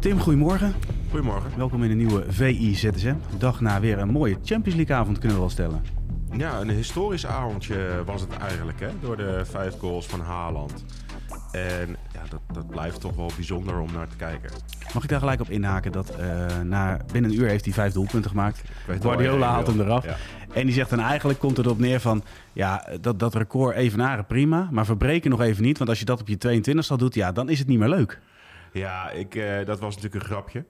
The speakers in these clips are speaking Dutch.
Tim, goedemorgen. Goedemorgen. Welkom in een nieuwe VI ZSM. Dag na weer een mooie Champions League avond kunnen we wel stellen. Ja, een historisch avondje was het eigenlijk, hè? Door de vijf goals van Haaland. En ja, dat, dat blijft toch wel bijzonder om naar te kijken. Mag ik daar gelijk op inhaken dat eh, na binnen een uur heeft hij vijf doelpunten gemaakt. Guardiola haalt hem eraf. Ja. En die zegt dan eigenlijk komt het erop neer van... ja, dat, dat record evenaren prima, maar verbreken nog even niet. Want als je dat op je 22 al doet, ja, dan is het niet meer leuk. Ja, ik, eh, dat was natuurlijk een grapje.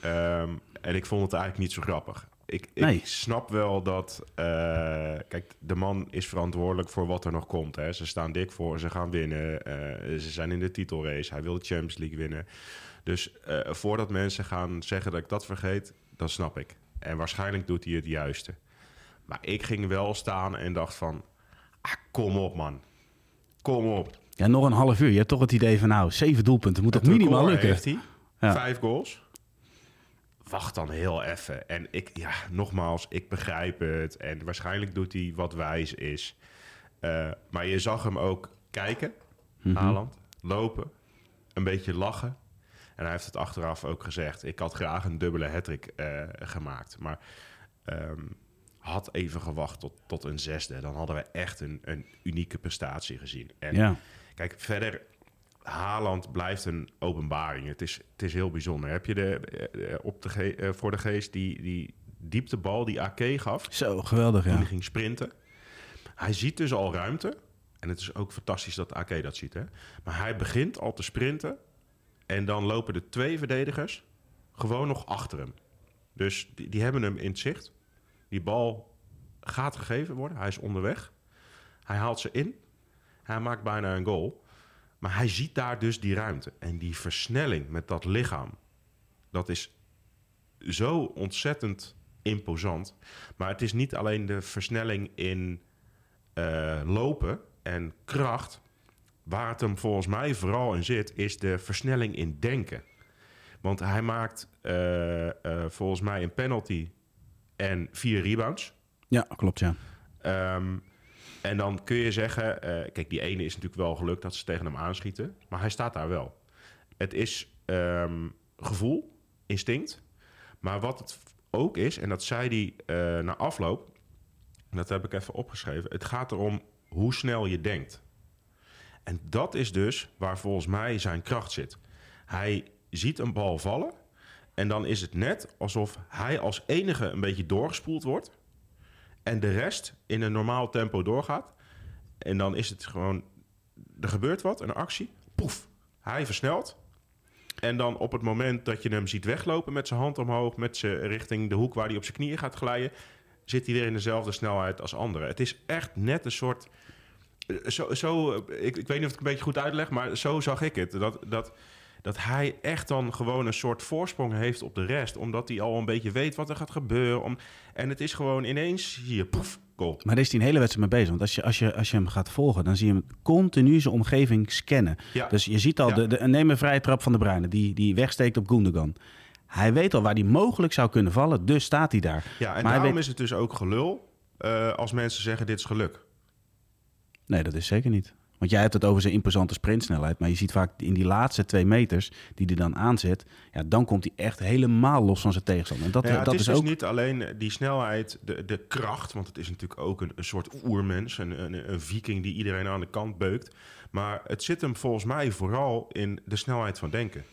Ehm, en ik vond het eigenlijk niet zo grappig. Ik, ik Nee. snap wel dat... eh, kijk, de man is verantwoordelijk voor wat er nog komt. Hè. Ze staan dik voor, ze gaan winnen. eh, ze zijn in de titelrace. Hij wil de Champions League winnen. Dus voordat mensen gaan zeggen dat ik dat vergeet, dat snap ik. En waarschijnlijk doet hij het juiste. Maar ik ging wel staan en dacht van... Ah, kom op, man. Kom op. Ja, nog een half uur. Je hebt toch het idee van nou, zeven doelpunten moet toch Het minimaal lukken. heeft hij. Ja. Vijf goals. Wacht dan heel even. En ik, ja, nogmaals, ik begrijp het. En waarschijnlijk doet hij wat wijs is. Eh, maar je zag hem ook kijken. Haaland, lopen, een beetje lachen. En hij heeft het achteraf ook gezegd. Ik had graag een dubbele hattrick eh gemaakt. Maar ehm, had even gewacht tot, tot een zesde. Dan hadden we echt een, een unieke prestatie gezien. En Ja. Kijk, verder, Haaland blijft een openbaring. Het is, het is heel bijzonder. Heb je de, eh, op de ge- eh, voor de geest die, die dieptebal die AK gaf Zo, geweldig ja. hij ging sprinten? Hij ziet dus al ruimte. En het is ook fantastisch dat AK dat ziet. Hè? Maar hij begint al te sprinten. En dan lopen de twee verdedigers gewoon nog achter hem. Dus die, die hebben hem in het zicht. Die bal gaat gegeven worden. Hij is onderweg. Hij haalt ze in. Hij maakt bijna een goal. Maar hij ziet daar dus die ruimte. En die versnelling met dat lichaam. Dat is zo ontzettend imposant. Maar het is niet alleen de versnelling in eh, lopen en kracht. Waar het hem volgens mij vooral in zit, is de versnelling in denken. Want hij maakt eh, eh, volgens mij een penalty en vier rebounds. Ja, klopt ja. Ehm, en dan kun je zeggen, eh, kijk, die ene is natuurlijk wel gelukt dat ze tegen hem aanschieten, maar hij staat daar wel. Het is ehm, gevoel, instinct, maar wat het ook is, en dat zei hij eh, na afloop, dat heb ik even opgeschreven, het gaat erom hoe snel je denkt. En dat is dus waar volgens mij zijn kracht zit. Hij ziet een bal vallen en dan is het net alsof hij als enige een beetje doorgespoeld wordt en de rest in een normaal tempo doorgaat. En dan is het gewoon, er gebeurt wat, een actie, poef, hij versnelt. En dan op het moment dat je hem ziet weglopen met zijn hand omhoog, met zijn richting de hoek waar hij op zijn knieën gaat glijden, zit hij weer in dezelfde snelheid als anderen. Het is echt net een soort, eh, zo, zo eh, ik, ik weet niet of ik het een beetje goed uitleg, maar zo zag ik het. Dat, dat, dat hij echt dan gewoon een soort voorsprong heeft op de rest, omdat hij al een beetje weet wat er gaat gebeuren. Om, en het is gewoon ineens hier, poef, goal. Maar daar is hij een hele wedstrijd mee bezig. Want als je, als, je, als je hem gaat volgen, dan zie je hem continu zijn omgeving scannen. Ja. Dus je ziet al, Ja. de, de, neem een vrije trap van de Bruyne, die, die wegsteekt op Gundogan. Hij weet al waar hij mogelijk zou kunnen vallen, dus staat hij daar. Ja, en maar daarom weet... is het dus ook gelul eh, als mensen zeggen dit is geluk. Nee, dat is zeker niet. Want jij hebt het over zijn imposante sprintsnelheid. Maar je ziet vaak in die laatste twee meters die hij dan aanzet. Ja, dan komt hij echt helemaal los van zijn tegenstander. En dat, ja, dat het is, is, dus ook. niet alleen die snelheid, de, de kracht, want het is natuurlijk ook een, een soort oermens, een, een, een viking die iedereen aan de kant beukt. Maar het zit hem volgens mij vooral in de snelheid van denken.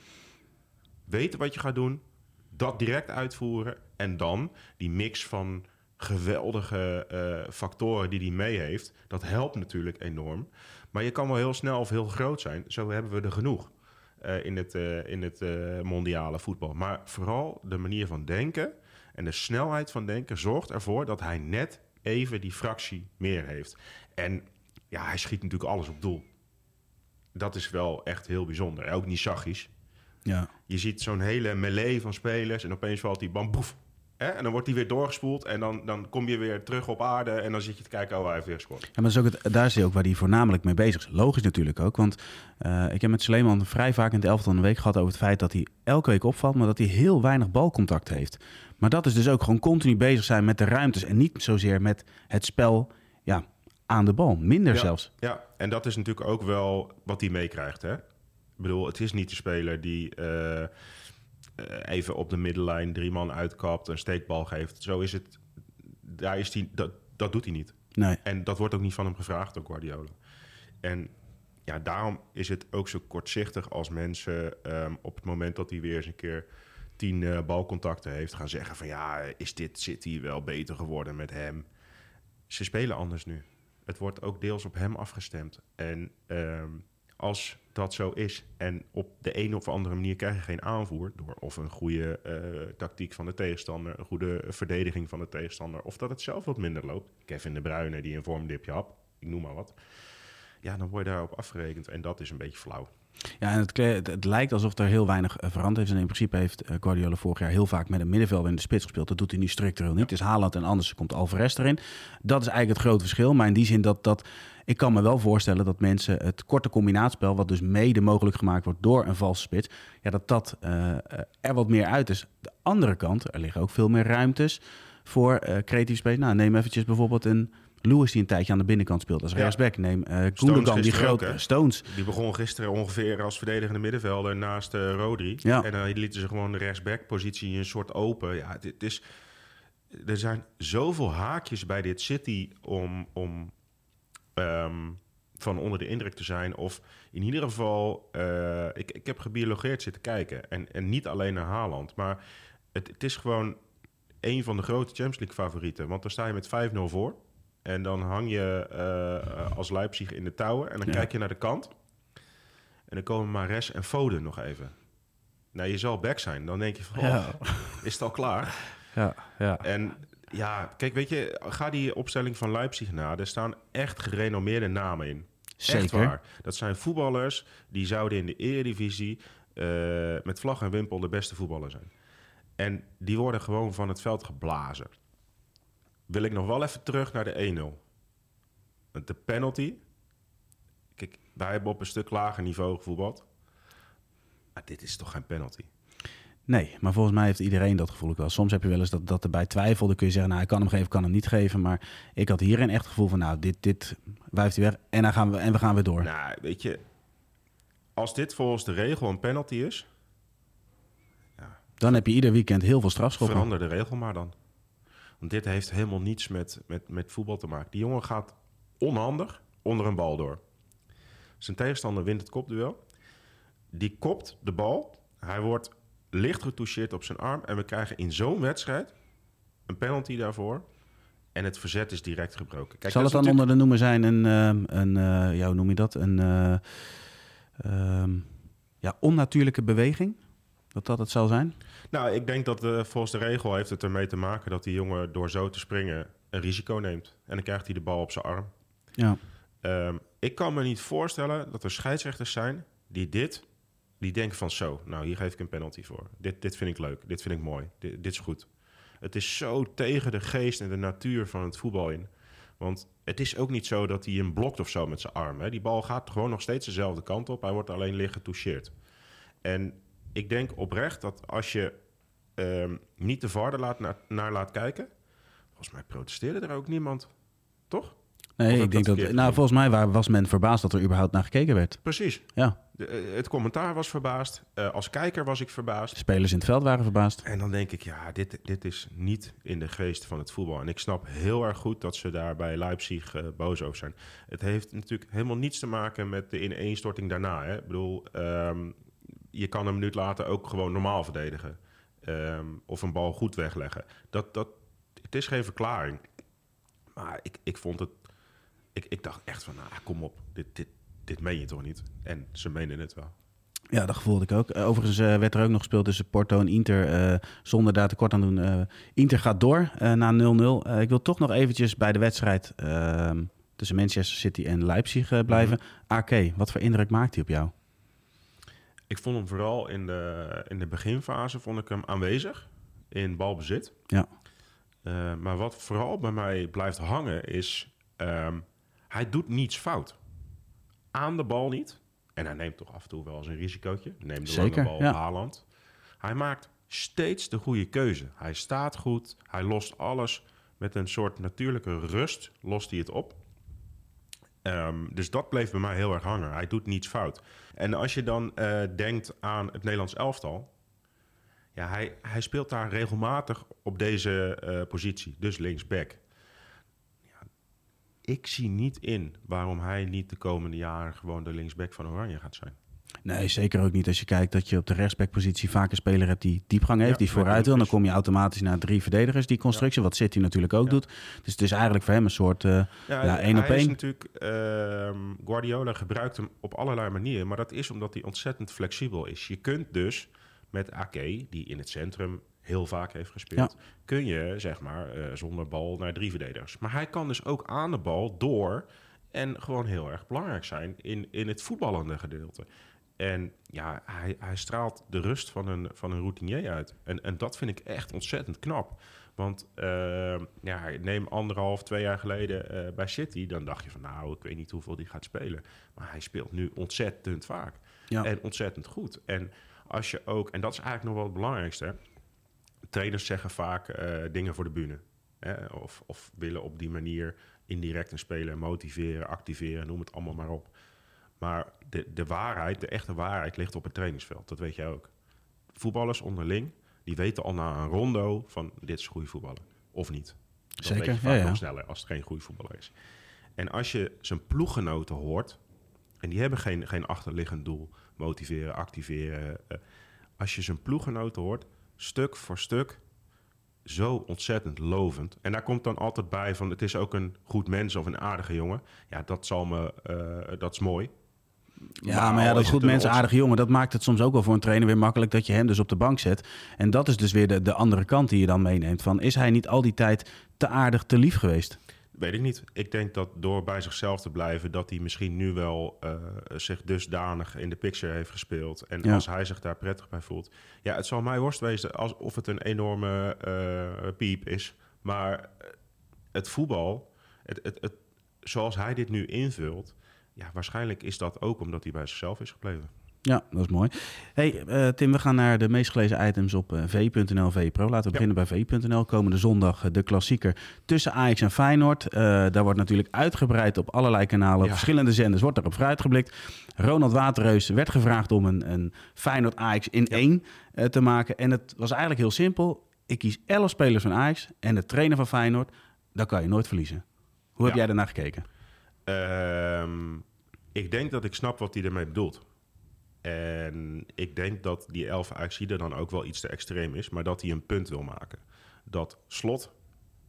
Weten wat je gaat doen, dat direct uitvoeren en dan die mix van geweldige eh, factoren die hij mee heeft, dat helpt natuurlijk enorm. Maar je kan wel heel snel of heel groot zijn. Zo hebben we er genoeg eh, in het, eh, in het eh, mondiale voetbal. Maar vooral de manier van denken en de snelheid van denken zorgt ervoor dat hij net even die fractie meer heeft. En ja, hij schiet natuurlijk alles op doel. Dat is wel echt heel bijzonder. Ook niet zachisch. Ja. Je ziet zo'n hele melee van spelers en opeens valt die bam, boef. Hè? En dan wordt hij weer doorgespoeld en dan, dan kom je weer terug op aarde en dan zit je te kijken, oh, hij heeft weer gescoord. Ja, maar dat is ook het, daar zie je ook waar hij voornamelijk mee bezig is. Logisch natuurlijk ook, want eh, ik heb met Sleeman vrij vaak in het elftal een week gehad over het feit dat hij elke week opvalt, maar dat hij heel weinig balcontact heeft. Maar dat is dus ook gewoon continu bezig zijn met de ruimtes en niet zozeer met het spel ja, aan de bal. Minder Ja. zelfs. Ja, en dat is natuurlijk ook wel wat hij meekrijgt. Hè? Ik bedoel, het is niet de speler die eh, even op de middenlijn drie man uitkapt, een steekbal geeft. Zo is het. Daar is hij, dat, dat doet hij niet. Nee. En dat wordt ook niet van hem gevraagd door Guardiola. En ja, daarom is het ook zo kortzichtig als mensen ehm, op het moment dat hij weer eens een keer tien eh, balcontacten heeft, gaan zeggen van ja, is dit City wel beter geworden met hem? Ze spelen anders nu. Het wordt ook deels op hem afgestemd. En ehm, als dat zo is en op de een of andere manier krijg je geen aanvoer door of een goede eh, tactiek van de tegenstander, een goede verdediging van de tegenstander, of dat het zelf wat minder loopt. Kevin de Bruyne die een vormdipje had, ik noem maar wat. Ja, dan word je daarop afgerekend en dat is een beetje flauw. Ja, en het, het, het lijkt alsof er heel weinig eh, veranderd is. En in principe heeft eh, Guardiola vorig jaar heel vaak met een middenveld in de spits gespeeld. Dat doet hij nu structureel niet. Het is Haaland en anders komt Alvarez erin. Dat is eigenlijk het grote verschil. Maar in die zin dat, dat ik kan me wel voorstellen dat mensen het korte combinaatspel, wat dus mede mogelijk gemaakt wordt door een valse spits, ja, dat dat eh, er wat meer uit is. De andere kant, er liggen ook veel meer ruimtes voor creatief spelen. Nou, neem eventjes bijvoorbeeld een Lewis die een tijdje aan de binnenkant speelt als Ja. rechtsback. Neem eh Gundogan, die ook, grote? Stones. Die begon gisteren ongeveer als verdedigende middenvelder naast eh, Rodri. Ja. En dan lieten ze gewoon de rechtsback-positie een soort open. Ja, dit is, er zijn zoveel haakjes bij dit City om, om ehm, van onder de indruk te zijn. Of in ieder geval, eh, ik, ik heb gebiologeerd zitten kijken. En, en niet alleen naar Haaland. Maar het, het is gewoon een van de grote Champions League favorieten. Want dan sta je met 5-0 voor. En dan hang je eh, als Leipzig in de touwen. En dan Ja. kijk je naar de kant. En dan komen Mares en Foden nog even. Nou, je zal back zijn. Dan denk je van, oh, is het al klaar? Ja, ja. En ja, kijk, weet je, ga die opstelling van Leipzig na. Er staan echt gerenommeerde namen in. Echt Zeker. waar. Dat zijn voetballers die zouden in de eredivisie eh, met vlag en wimpel de beste voetballer zijn. En die worden gewoon van het veld geblazen. Wil ik nog wel even terug naar de 1-0. Want De penalty. Kijk, wij hebben op een stuk lager niveau gevoetbald. Maar dit is toch geen penalty? Nee, maar volgens mij heeft iedereen dat gevoel ook wel. Soms heb je wel eens dat, dat erbij twijfel. Dan kun je zeggen, nou, ik kan hem geven, ik kan hem niet geven. Maar ik had hierin echt het gevoel van, nou, dit, dit wuift hij weg. En, dan gaan we, en we gaan weer door. Nou, weet je, als dit volgens de regel een penalty is, Dan heb je ieder weekend heel veel strafschoppen. verander de regel maar dan. Want dit heeft helemaal niets met, met, met voetbal te maken. Die jongen gaat onhandig onder een bal door. Zijn tegenstander wint het kopduel. Die kopt de bal. Hij wordt licht getoucheerd op zijn arm. En we krijgen in zo'n wedstrijd een penalty daarvoor. En het verzet is direct gebroken. Kijk, Zal het dan natuurlijk- onder de noemer zijn een, ehm, een eh, ja, hoe noem je dat? Een eh, ehm, ja, onnatuurlijke beweging? Dat dat het zal zijn? Nou, ik denk dat eh, volgens de regel heeft het ermee te maken dat die jongen door zo te springen een risico neemt. En dan krijgt hij de bal op zijn arm. Ja. Ehm, ik kan me niet voorstellen dat er scheidsrechters zijn die dit, die denken van zo, nou hier geef ik een penalty voor. Dit, dit vind ik leuk, dit vind ik mooi, dit, dit is goed. Het is zo tegen de geest en de natuur van het voetbal in. Want het is ook niet zo dat hij hem blokt of zo met zijn arm. Hè. Die bal gaat gewoon nog steeds dezelfde kant op. Hij wordt alleen licht getoucheerd. En ik denk oprecht dat als je ehm, niet de VAR laat, naar, naar laat kijken... Volgens mij protesteerde er ook niemand. Toch? Nee, ik denk dat Nou, volgens mij wa- was men verbaasd dat er überhaupt naar gekeken werd. Precies. Ja, De, eh, het commentaar was verbaasd. Eh, als kijker was ik verbaasd. de spelers in het veld waren verbaasd. En dan denk ik, ja, dit, dit is niet in de geest van het voetbal. En ik snap heel erg goed dat ze daar bij Leipzig eh, boos over zijn. Het heeft natuurlijk helemaal niets te maken met de ineenstorting daarna. Hè? Ik bedoel, ehm, je kan een minuut later ook gewoon normaal verdedigen. Ehm, of een bal goed wegleggen. Dat, dat, het is geen verklaring. Maar ik, ik vond het... Ik, ik dacht echt van, nou, kom op. Dit, dit, dit meen je toch niet? En ze menen het wel. Ja, dat gevoelde ik ook. Overigens eh, werd er ook nog gespeeld tussen Porto en Inter. eh, zonder daar tekort aan te doen. Eh, Inter gaat door na 0-0. Eh, ik wil toch nog eventjes bij de wedstrijd ehm, tussen Manchester City en Leipzig blijven. AK, wat voor indruk maakt hij op jou? Ik vond hem vooral in de, in de beginfase vond ik hem aanwezig in balbezit. Ja. Uh, maar wat vooral bij mij blijft hangen is... Um, hij doet niets fout. Aan de bal niet. En hij neemt toch af en toe wel eens een risicootje. Neemt de Zeker, lange bal ja. Haaland. Hij maakt steeds de goede keuze. Hij staat goed. Hij lost alles met een soort natuurlijke rust. Lost hij het op. Um, dus dat bleef bij mij heel erg hangen. Hij doet niets fout. En als je dan uh, denkt aan het Nederlands elftal... Ja, hij, hij speelt daar regelmatig op deze uh, positie. Dus linksback. Ja, ik zie niet in waarom hij niet de komende jaren... gewoon de linksback van Oranje gaat zijn. Nee, zeker ook niet als je kijkt dat je op de rechtsbackpositie vaak een speler hebt die diepgang heeft, ja, die vooruit wil. Dan kom je automatisch naar drie verdedigers, die constructie, ja. wat City natuurlijk ook ja. doet. Dus het is eigenlijk voor hem een soort uh, ja, één op één. Is natuurlijk, uh, Guardiola gebruikt hem op allerlei manieren, maar dat is omdat hij ontzettend flexibel is. Je kunt dus met Ake, die in het centrum heel vaak heeft gespeeld, kun je zeg maar uh, zonder bal naar drie verdedigers. Maar hij kan dus ook aan de bal door en gewoon heel erg belangrijk zijn in, in het voetballende gedeelte. En ja, hij, hij straalt de rust van een, van een routinier uit. En, en dat vind ik echt ontzettend knap. Want uh, ja, neem anderhalf, twee jaar geleden uh, bij City... dan dacht je van nou, ik weet niet hoeveel die gaat spelen. Maar hij speelt nu ontzettend vaak. Ja. En ontzettend goed. En als je ook, en dat is eigenlijk nog wel het belangrijkste... trainers zeggen vaak uh, dingen voor de bühne. Hè? Of, of willen op die manier indirect een speler motiveren, activeren... noem het allemaal maar op. Maar de, de waarheid, de echte waarheid, ligt op het trainingsveld. Dat weet jij ook. Voetballers onderling, die weten al na een rondo van dit is goede voetballer. Of niet. Dat Zeker, weet je vaak ja, ja. nog sneller als het geen goede voetballer is. En als je zijn ploeggenoten hoort... en die hebben geen, geen achterliggend doel... motiveren, activeren... Uh, als je zijn ploeggenoten hoort, stuk voor stuk... zo ontzettend lovend. En daar komt dan altijd bij van... het is ook een goed mens of een aardige jongen. Ja, dat, zal me, uh, dat is mooi. Ja, maar ja, dat goed mensen, aardige jongen, dat maakt het soms ook wel voor een trainer weer makkelijk dat je hem dus op de bank zet. En dat is dus weer de, de andere kant die je dan meeneemt. Van, is hij niet al die tijd te aardig, te lief geweest? Weet ik niet. Ik denk dat door bij zichzelf te blijven, dat hij misschien nu wel uh, zich dusdanig in de picture heeft gespeeld. En ja. als hij zich daar prettig bij voelt. Ja, het zal mij worst wezen alsof het een enorme uh, piep is. Maar het voetbal, het, het, het, zoals hij dit nu invult, ja, waarschijnlijk is dat ook omdat hij bij zichzelf is gebleven. Ja, dat is mooi. Hey uh, Tim, we gaan naar de meest gelezen items op uh, v.nl V-Pro. Laten we ja. beginnen bij v.nl. Komende zondag uh, de klassieker tussen Ajax en Feyenoord. daar wordt natuurlijk uitgebreid op allerlei kanalen, ja. verschillende zenders, wordt daarop vooruitgeblikt. Ronald Waterreus werd gevraagd om een, een Feyenoord-Ajax in ja. één te maken. En het was eigenlijk heel simpel. Ik kies 11 spelers van Ajax en de trainer van Feyenoord. Dan kan je nooit verliezen. Hoe heb jij daarnaar gekeken? Um, ik denk dat ik snap wat hij ermee bedoelt. En ik denk dat die 11 Ajaxide dan ook wel iets te extreem is, maar dat hij een punt wil maken. Dat Slot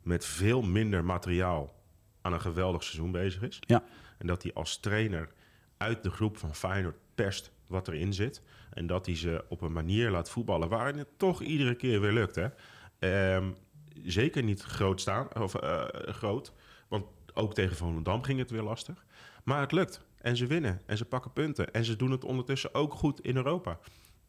met veel minder materiaal aan een geweldig seizoen bezig is. Ja. En dat hij als trainer uit de groep van Feyenoord perst wat erin zit. En dat hij ze op een manier laat voetballen waarin het toch iedere keer weer lukt. Hè? Um, zeker niet groot staan, of uh, groot. Want ook tegen Volendam ging het weer lastig. Maar het lukt. En ze winnen. En ze pakken punten. En ze doen het ondertussen ook goed in Europa.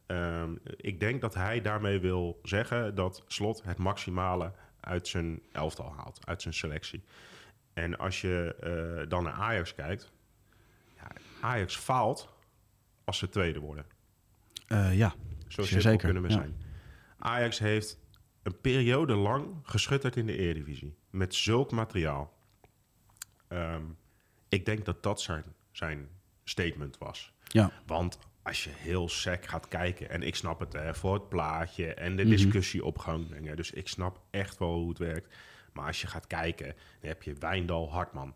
Um, ik denk dat hij daarmee wil zeggen dat Slot het maximale uit zijn elftal haalt. Uit zijn selectie. En als je uh, dan naar Ajax kijkt. Ja, Ajax faalt als ze tweede worden. Uh, ja, Zo simpel kunnen we ja. zijn. Ajax heeft een periode lang geschutterd in de Eredivisie. Met zulk materiaal. Um, ik denk dat dat zijn, zijn statement was. Ja. Want als je heel sec gaat kijken... en ik snap het hè, voor het plaatje en de discussie op gang brengen... dus ik snap echt wel hoe het werkt. Maar als je gaat kijken, dan heb je Wijndal, Hartman.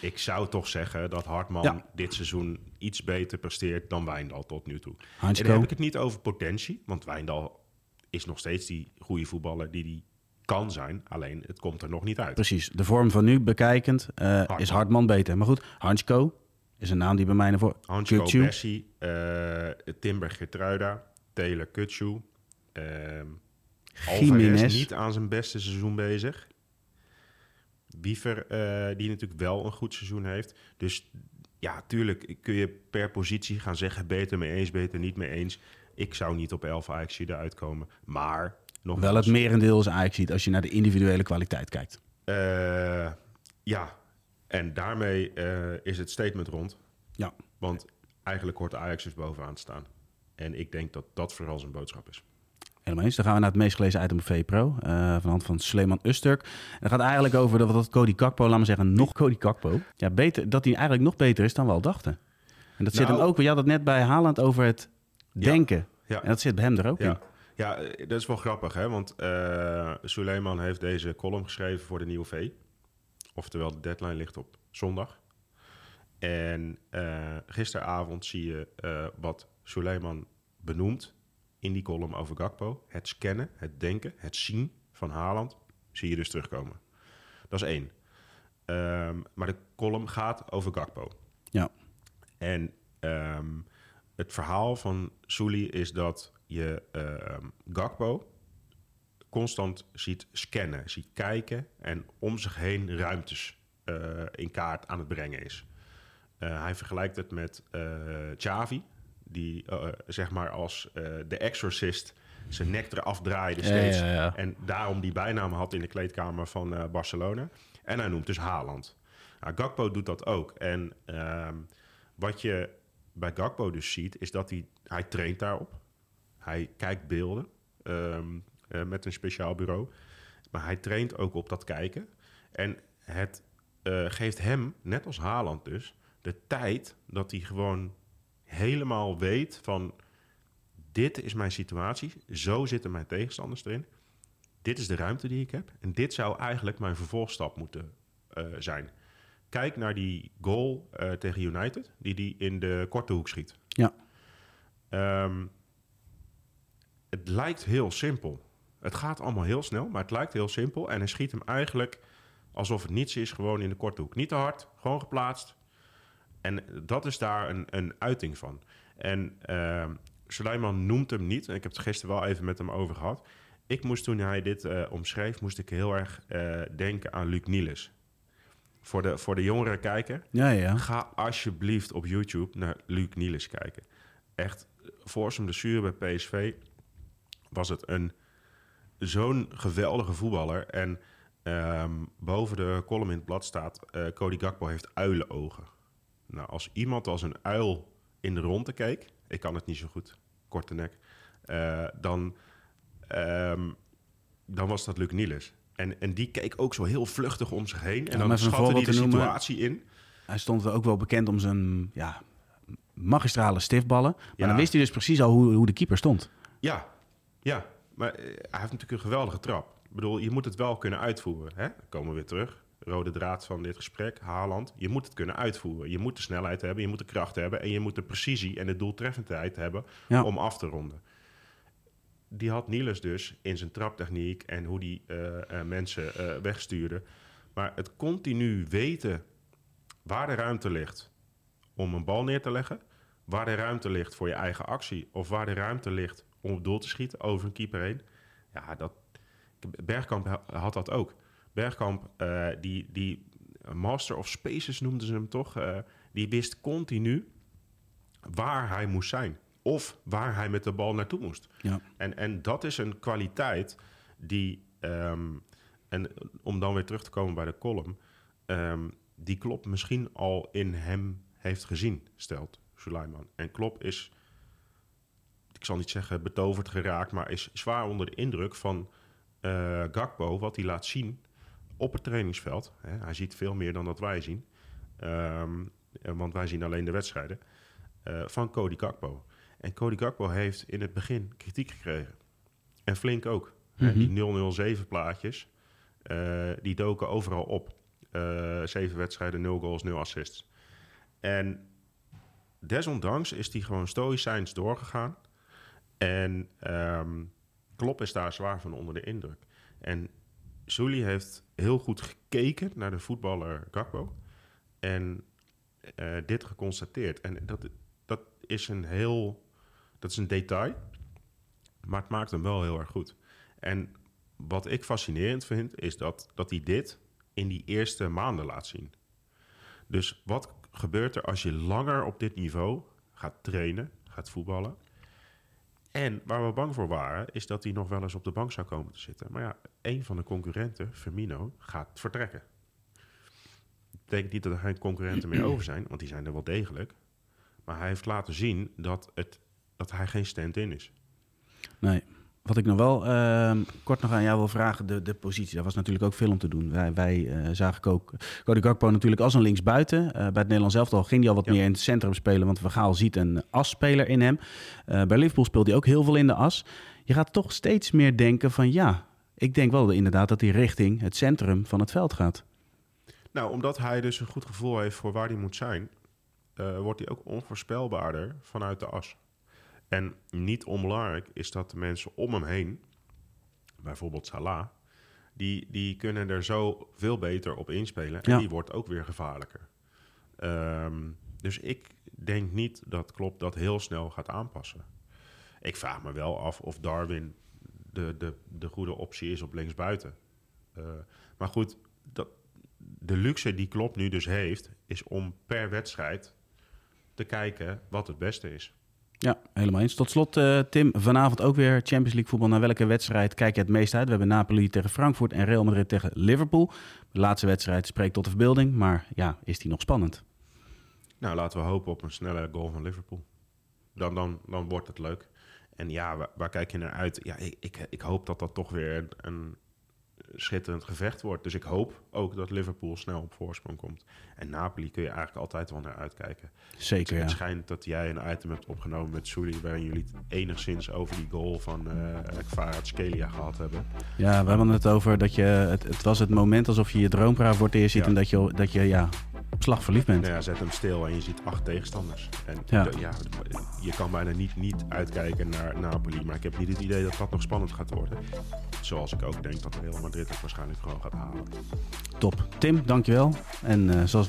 Ik zou toch zeggen dat Hartman ja. dit seizoen iets beter presteert dan Wijndal tot nu toe. En dan heb ik het niet over potentie, want Wijndal is nog steeds die goede voetballer die die kan zijn. Alleen het komt er nog niet uit. Precies. De vorm van nu bekijkend uh, Hartman. is Hartman beter. Maar goed, Hansko is een naam die bij mij naar voren... Hansko. Bessie, uh, Timber Gertruida, Taylor Kutsu. Uh, Alvarez niet aan zijn beste seizoen bezig. Wiever, uh, die natuurlijk wel een goed seizoen heeft. Dus ja, tuurlijk kun je per positie gaan zeggen... beter mee eens, beter niet mee eens. Ik zou niet op 11 Ajax eruit komen. Maar Wel het merendeel is Ajax ziet als je naar de individuele kwaliteit kijkt. Uh, ja, en daarmee uh, is het statement rond. Ja. Want eigenlijk hoort Ajax dus bovenaan te staan. En ik denk dat dat vooral zijn boodschap is. Helemaal eens. Dan gaan we naar het meest gelezen item op VPRO. Uh, van hand van Sleeman Usturk. En dat gaat eigenlijk over dat, dat Cody Kakpo, laat maar zeggen, nog Cody Kakpo. Ja, beter, dat hij eigenlijk nog beter is dan we al dachten. En dat zit Nou. hem ook, je had het net bij Haaland over het denken. Ja. En dat zit bij hem er ook in. Ja. eh, dat is wel grappig, hè? Want uh, Suleiman heeft deze column geschreven voor de Nieuwe V. Oftewel, de deadline ligt op zondag. En uh, gisteravond zie je uh, wat Suleiman benoemt in die column over Gakpo. Het scannen, het denken, het zien van Haaland zie je dus terugkomen. Dat is één. Um, maar de column gaat over Gakpo. Ja. En um, het verhaal van Souli is dat je uh, Gakpo constant ziet scannen, ziet kijken en om zich heen ruimtes uh, in kaart aan het brengen is. Uh, hij vergelijkt het met Xavi, die zeg maar als de exorcist zijn nek eraf draaide steeds. Ja, ja, ja. En daarom die bijnaam had in de kleedkamer van Barcelona. En hij noemt dus Haaland. Nou, Gakpo doet dat ook. En ehm, wat je bij Gakpo dus ziet, is dat hij, hij traint daarop. Hij kijkt beelden um, uh, met een speciaal bureau. Maar hij traint ook op dat kijken. En het uh, geeft hem, net als Haaland dus, de tijd dat hij gewoon helemaal weet van... dit is mijn situatie, zo zitten mijn tegenstanders erin. Dit is de ruimte die ik heb. En dit zou eigenlijk mijn vervolgstap moeten uh, zijn. Kijk naar die goal uh, tegen United, die die in de korte hoek schiet. Ja. Um, het lijkt heel simpel. Het gaat allemaal heel snel, maar het lijkt heel simpel. En hij schiet hem eigenlijk alsof het niets is, gewoon in de korte hoek. Niet te hard, gewoon geplaatst. En dat is daar een, een uiting van. En uh, Suleiman noemt hem niet. En ik heb het gisteren wel even met hem over gehad. Ik moest toen hij dit uh, omschreef, moest ik heel erg uh, denken aan Luc Niels. Voor de, voor de jongere kijker, Ja, ja. ga alsjeblieft op YouTube naar Luc Niels kijken. Echt, voor zijn blessure bij PSV was het een zo'n geweldige voetballer. En um, boven de column in het blad staat... Uh, Cody Gakpo heeft uilenogen. Nou, als iemand als een uil in de ronde keek... ik kan het niet zo goed, korte nek... Uh, dan, um, dan was dat Luc Niels. En, en die keek ook zo heel vluchtig om zich heen. En Ja, dan schatte hij de noemen. situatie in. Hij stond ook wel bekend om zijn ja, magistrale stiftballen. Maar Ja. dan wist hij dus precies al hoe, hoe de keeper stond. Ja, ja. Maar eh, hij heeft natuurlijk een geweldige trap. Ik bedoel, je moet het wel kunnen uitvoeren. Hè? Dan komen we weer terug. Rode draad van dit gesprek, Haaland. Je moet het kunnen uitvoeren. Je moet de snelheid hebben, je moet de kracht hebben... en je moet de precisie en de doeltreffendheid hebben Ja. om af te ronden. Die had Niels dus in zijn traptechniek... en hoe die eh, eh, mensen wegstuurde. Maar het continu weten waar de ruimte ligt om een bal neer te leggen... waar de ruimte ligt voor je eigen actie... of waar de ruimte ligt om op doel te schieten over een keeper heen. Ja, dat, Bergkamp ha- had dat ook. Bergkamp, eh, die, die Master of Spaces noemden ze hem toch... eh, die wist continu waar hij moest zijn. Of waar hij met de bal naartoe moest. Ja. En, en dat is een kwaliteit die... ehm, en om dan weer terug te komen bij de column... ehm, die Klopp misschien al in hem heeft gezien, stelt Suleiman. En Klopp is ik zal niet zeggen betoverd geraakt, maar is zwaar onder de indruk van eh, Gakpo, wat hij laat zien op het trainingsveld. Hè, hij ziet veel meer dan dat wij zien, Ehm, eh, want wij zien alleen de wedstrijden, eh, van Cody Gakpo. En Cody Gakpo heeft in het begin kritiek gekregen. En flink ook. Mhm. die 007 plaatjes, die doken overal op. Zeven wedstrijden, nul goals, nul assists. En desondanks is hij gewoon stoïcijns doorgegaan. En ehm Klopp is daar zwaar van onder de indruk. En Sully heeft heel goed gekeken naar de voetballer Gakpo. En eh, dit geconstateerd. En dat, dat is een heel... Dat is een detail. Maar het maakt hem wel heel erg goed. En wat ik fascinerend vind, is dat, dat hij dit in die eerste maanden laat zien. Dus wat gebeurt er als je langer op dit niveau gaat trainen, gaat voetballen. En waar we bang voor waren, is dat hij nog wel eens op de bank zou komen te zitten. Maar ja, een van de concurrenten, Firmino, gaat vertrekken. Ik denk niet dat er geen concurrenten meer over zijn, want die zijn er wel degelijk. Maar hij heeft laten zien dat, het, dat hij geen stand-in is. Nee. Wat ik nog wel ehm, kort nog aan jou wil vragen, de, de positie. Daar was natuurlijk ook veel om te doen. Wij, wij eh, zagen ook Cody Gakpo natuurlijk als een linksbuiten. Uh, bij het Nederlands elftal ging hij al wat Ja. meer in het centrum spelen, want Vergaal ziet een asspeler in hem. Eh, bij Liverpool speelt hij ook heel veel in de as. Je gaat toch steeds meer denken van ja, ik denk wel inderdaad dat hij richting het centrum van het veld gaat. Nou, omdat hij dus een goed gevoel heeft voor waar hij moet zijn, wordt hij ook onvoorspelbaarder vanuit de as. En niet onbelangrijk is dat de mensen om hem heen, bijvoorbeeld Salah, die, die kunnen er zo veel beter op inspelen. En Ja. die wordt ook weer gevaarlijker. Ehm, dus ik denk niet dat Klopp dat heel snel gaat aanpassen. Ik vraag me wel af of Darwin de, de, de goede optie is op linksbuiten. Eh maar goed, dat, de luxe die Klopp nu dus heeft, is om per wedstrijd te kijken wat het beste is. Ja, helemaal eens. Tot slot, eh, Tim, vanavond ook weer Champions League voetbal. Naar welke wedstrijd kijk je het meest uit? We hebben Napoli tegen Frankfurt en Real Madrid tegen Liverpool. De laatste wedstrijd spreekt tot de verbeelding, maar ja, is die nog spannend? Nou, laten we hopen op een snelle goal van Liverpool. Dan, dan, dan wordt het leuk. En ja, waar, kijk je naar uit? Ja, ik, ik, ik hoop dat dat toch weer een, een schitterend gevecht wordt. Dus ik hoop ook dat Liverpool snel op voorsprong komt. En Napoli kun je eigenlijk altijd wel naar uitkijken. Zeker, Het ja. schijnt dat jij een item hebt opgenomen met Sully... waarin jullie het enigszins over die goal van eh Kvaratskhelia gehad hebben. Ja, we hadden het over dat je... Het, het was het moment alsof je je droomvrouw voor het eerst ziet... Ja. en dat je, dat je ja, op slag verliefd bent. Nou ja, zet hem stil en je ziet acht tegenstanders. En Ja. je kan bijna niet, niet uitkijken naar Napoli. Maar ik heb niet het idee dat dat nog spannend gaat worden. Zoals ik ook denk dat Real Madrid het waarschijnlijk gewoon gaat halen. Top. Tim, dankjewel. En eh, zoals